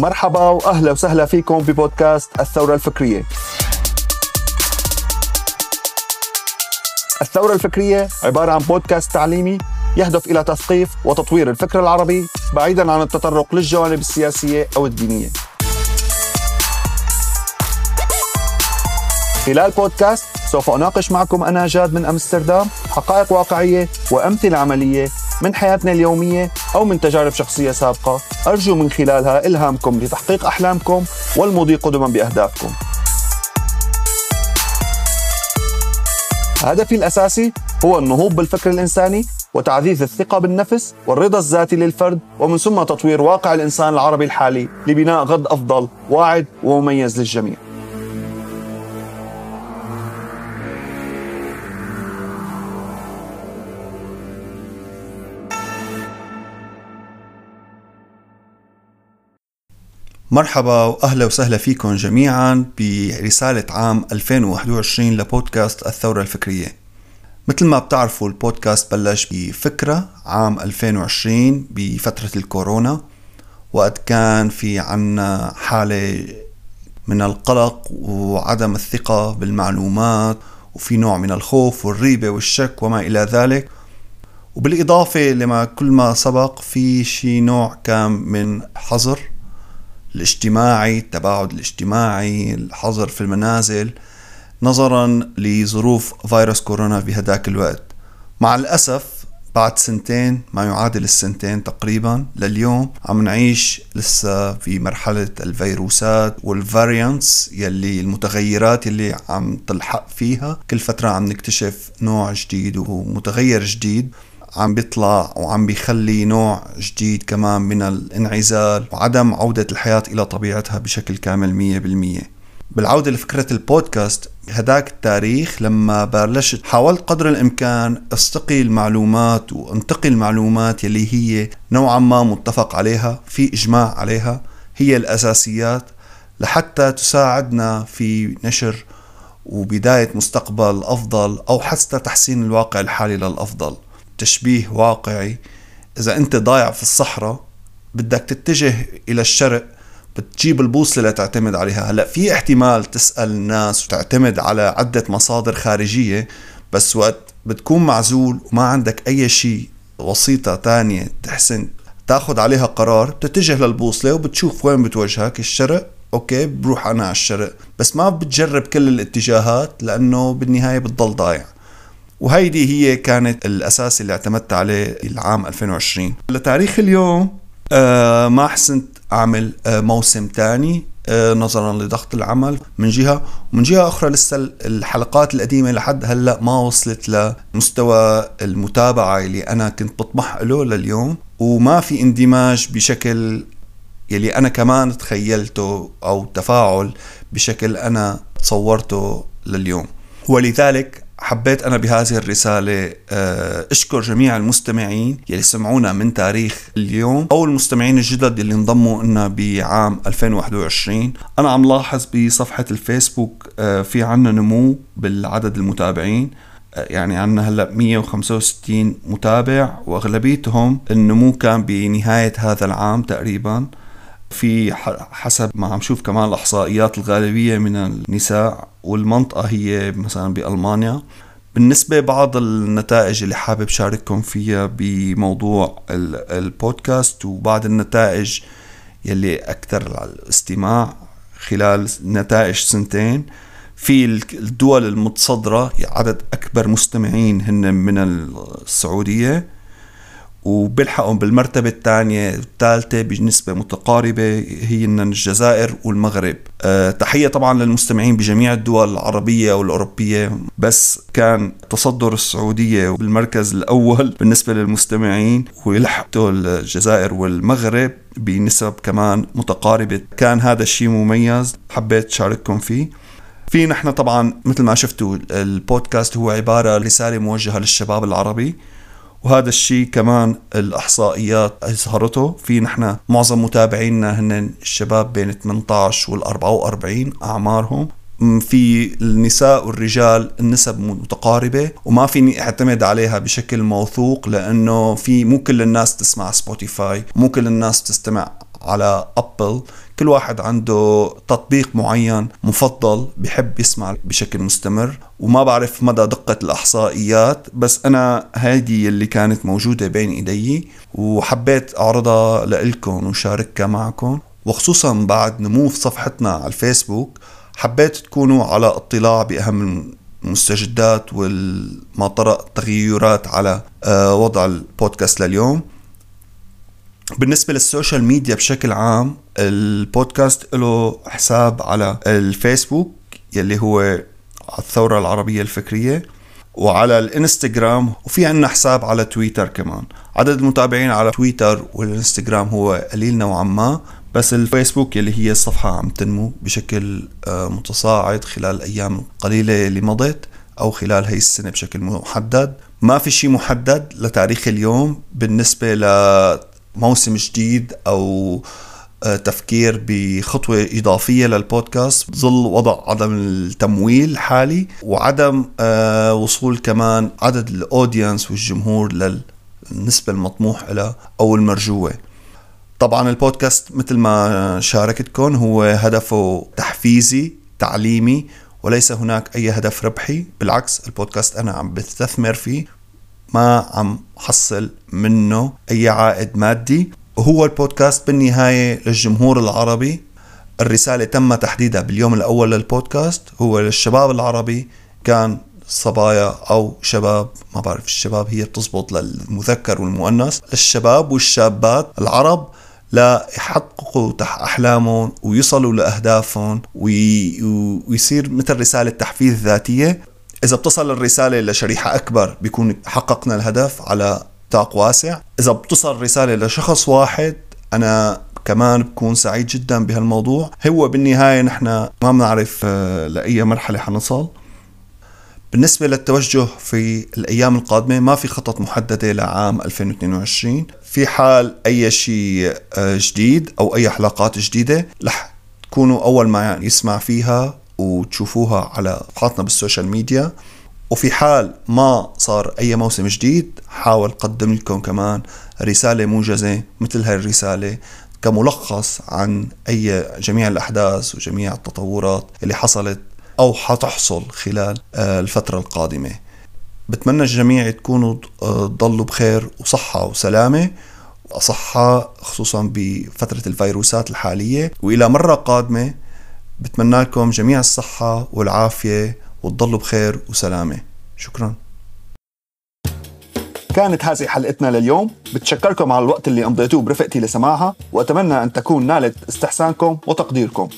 مرحبا وأهلا وسهلا فيكم ببودكاست الثورة الفكرية. الثورة الفكرية عبارة عن بودكاست تعليمي يهدف إلى تثقيف وتطوير الفكر العربي بعيدا عن التطرق للجوانب السياسية أو الدينية. خلال بودكاست سوف أناقش معكم أنا جاد من أمستردام حقائق واقعية وأمثلة عملية من حياتنا اليومية أو من تجارب شخصية سابقة أرجو من خلالها إلهامكم لتحقيق أحلامكم والمضي قدما بأهدافكم. هدفي الأساسي هو النهوض بالفكر الإنساني وتعزيز الثقة بالنفس والرضا الذاتي للفرد ومن ثم تطوير واقع الإنسان العربي الحالي لبناء غد أفضل واعد ومميز للجميع مرحبا وأهلا وسهلا فيكم جميعا برسالة عام 2021 لبودكاست الثورة الفكرية. مثل ما بتعرفوا البودكاست بلش بفكرة عام 2020 بفترة الكورونا. وقت كان في عنا حالة من القلق وعدم الثقة بالمعلومات وفي نوع من الخوف والريبة والشك وما إلى ذلك. وبالإضافة لما كل ما سبق في شي نوع كان من حظر. الاجتماعي التباعد الاجتماعي الحظر في المنازل نظرا لظروف فيروس كورونا بهداك الوقت. مع الأسف بعد سنتين ما يعادل السنتين تقريبا لليوم عم نعيش لسه في مرحلة الفيروسات والفاريانتس يلي المتغيرات يلي عم تلحق فيها. كل فترة عم نكتشف نوع جديد ومتغير جديد. عم بيطلع وعم بيخلي نوع جديد كمان من الانعزال وعدم عودة الحياة إلى طبيعتها بشكل كامل مية بالمية. بالعودة لفكرة البودكاست هداك التاريخ لما بلشت حاولت قدر الإمكان أستقي المعلومات وأنتقي المعلومات يلي هي نوعا ما متفق عليها في إجماع عليها هي الأساسيات لحتى تساعدنا في نشر وبداية مستقبل أفضل أو حتى تحسين الواقع الحالي للأفضل. تشبيه واقعي. إذا أنت ضايع في الصحراء بدك تتجه إلى الشرق بتجيب البوصلة لتعتمد عليها. هلأ في احتمال تسأل الناس وتعتمد على عدة مصادر خارجية بس وقت بتكون معزول وما عندك أي شيء وسيطة تانية تحسن تاخد عليها قرار بتتجه للبوصلة وبتشوف وين بتوجهك الشرق أوكي بروح أنا على الشرق بس ما بتجرب كل الاتجاهات لأنه بالنهاية بتضل ضايع. وهيدي هي كانت الأساس اللي اعتمدت عليه العام 2020 لتاريخ اليوم آه ما حسنت أعمل آه موسم تاني آه نظرا لضغط العمل من جهة. ومن جهة أخرى لسه الحلقات القديمة لحد هلأ ما وصلت لمستوى المتابعة اللي أنا كنت بطمح له لليوم. وما في اندماج بشكل يلي أنا كمان تخيلته أو تفاعل بشكل أنا تصورته لليوم. ولذلك حبيت أنا بهذه الرسالة آه، أشكر جميع المستمعين يلي سمعونا من تاريخ اليوم أو المستمعين الجدد اللي انضموا لنا بعام 2021 أنا عم لاحظ بصفحة الفيسبوك آه، في عنا نمو بالعدد المتابعين آه، يعني عنا هلأ 165 متابع وأغلبيتهم النمو كان بنهاية هذا العام تقريبا. في حسب ما عم شوف كمان الأحصائيات الغالبية من النساء والمنطقة هي مثلا بألمانيا. بالنسبة بعض النتائج اللي حابب شارككم فيها بموضوع البودكاست وبعض النتائج يلي أكثر الاستماع خلال نتائج سنتين في الدول المتصدرة عدد أكبر مستمعين هن من السعودية. وبيلحقهم بالمرتبة الثانية الثالثة بنسبة متقاربة هي الجزائر والمغرب. أه تحية طبعا للمستمعين بجميع الدول العربية والأوروبية. بس كان تصدر السعودية بالمركز الأول بالنسبة للمستمعين ويلحقوا الجزائر والمغرب بنسب كمان متقاربة. كان هذا الشيء مميز حبيت شارككم فيه. في نحن طبعا مثل ما شفتوا البودكاست هو عبارة رسالة موجهة للشباب العربي. وهذا الشيء كمان الإحصائيات أظهرته. في نحن معظم متابعينا هن الشباب بين 18 وال 44 أعمارهم. في النساء والرجال النسب متقاربة وما فيني أعتمد عليها بشكل موثوق لأنه في مو كل الناس تسمع سبوتيفاي مو كل الناس تستمع على أبل كل واحد عنده تطبيق معين مفضل بحب يسمع بشكل مستمر وما بعرف مدى دقة الإحصائيات بس أنا هذه اللي كانت موجودة بين إيدي وحبيت أعرضها لإلكم وشاركها معكم. وخصوصا بعد نمو في صفحتنا على الفيسبوك حبيت تكونوا على اطلاع بأهم المستجدات وما طرأ تغيرات على آه، وضع البودكاست لليوم. بالنسبة لل social media بشكل عام البودكاست له حساب على الفيسبوك يلي هو الثورة العربية الفكرية وعلى الإنستغرام وفي عنا حساب على تويتر كمان. عدد المتابعين على تويتر والإنستغرام هو قليل نوعا ما بس الفيسبوك اللي هي الصفحة عم تنمو بشكل آه، متصاعد خلال الأيام القليلة اللي مضت أو خلال هي السنة بشكل محدد. ما في شيء محدد لتاريخ اليوم بالنسبة لموسم جديد أو تفكير بخطوة إضافية للبودكاست. ظل وضع عدم التمويل الحالي وعدم آه، وصول كمان عدد الأودينس والجمهور للنسبة المطموح لها أو المرجوة طبعا البودكاست مثل ما شاركتكم هو هدفه تحفيزي تعليمي وليس هناك أي هدف ربحي. بالعكس البودكاست أنا عم بستثمر فيه. ما عم حصل منه أي عائد مادي. وهو البودكاست بالنهاية للجمهور العربي. الرسالة تم تحديدها باليوم الأول للبودكاست. هو للشباب العربي. كان صبايا أو شباب ما بعرف الشباب هي بتزبط للمذكر والمؤنث. للشباب والشابات العرب ليحققوا أحلامهم ويصلوا لأهدافهم وي... ويصير مثل رسالة تحفيز ذاتية. إذا بتصل الرسالة لشريحة أكبر بيكون حققنا الهدف على نطاق واسع. إذا بتصل رسالة لشخص واحد أنا كمان بكون سعيد جدا بهالموضوع. هو بالنهاية نحن ما بنعرف آه، لأي مرحلة حنصل. بالنسبة للتوجه في الأيام القادمة ما في خطط محددة لعام 2022 في حال أي شيء آه، جديد أو أي حلقات جديدة رح تكونوا أول ما يسمع فيها وتشوفوها على صفحاتنا بالسوشيال ميديا. وفي حال ما صار أي موسم جديد حاول قدم لكم كمان رسالة موجزة مثل هاي الرسالة كملخص عن أي جميع الأحداث وجميع التطورات اللي حصلت أو حتحصل خلال آه، الفترة القادمة. بتمنى الجميع تكونوا آه، تضلوا بخير وصحة وسلامة وصحة خصوصا بفترة الفيروسات الحالية. وإلى مرة قادمة بتمنى لكم جميع الصحة والعافية. وتضلوا بخير وسلامة. شكرا. كانت هذه حلقتنا لليوم. بتشكركم على الوقت اللي قضيتوه برفقتي لسماعها وأتمنى أن تكون نالت استحسانكم وتقديركم.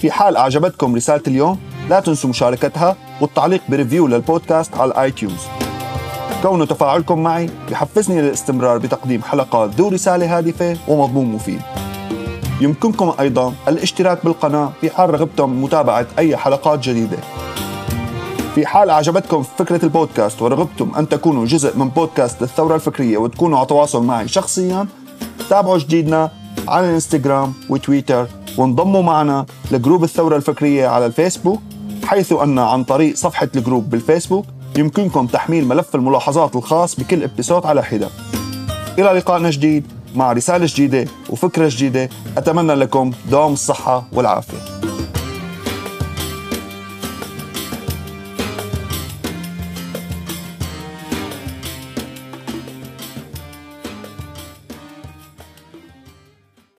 في حال أعجبتكم رسالة اليوم لا تنسوا مشاركتها والتعليق ب review للبودكاست على الاي تيونز كون تفاعلكم معي يحفزني للاستمرار بتقديم حلقات ذو رسالة هادفة ومضمون مفيد. يمكنكم أيضا الاشتراك بالقناة في حال رغبتم متابعة أي حلقات جديدة. في حال أعجبتكم فكرة البودكاست ورغبتم أن تكونوا جزء من بودكاست الثورة الفكرية وتكونوا على تواصل معي شخصيا تابعوا جديدنا على الانستغرام وتويتر وانضموا معنا لجروب الثورة الفكرية على الفيسبوك حيث أن عن طريق صفحة الجروب بالفيسبوك يمكنكم تحميل ملف الملاحظات الخاص بكل ابتسوت على حدة. إلى لقائنا جديد مع رسالة جديدة وفكرة جديدة. أتمنى لكم دوام الصحة والعافية.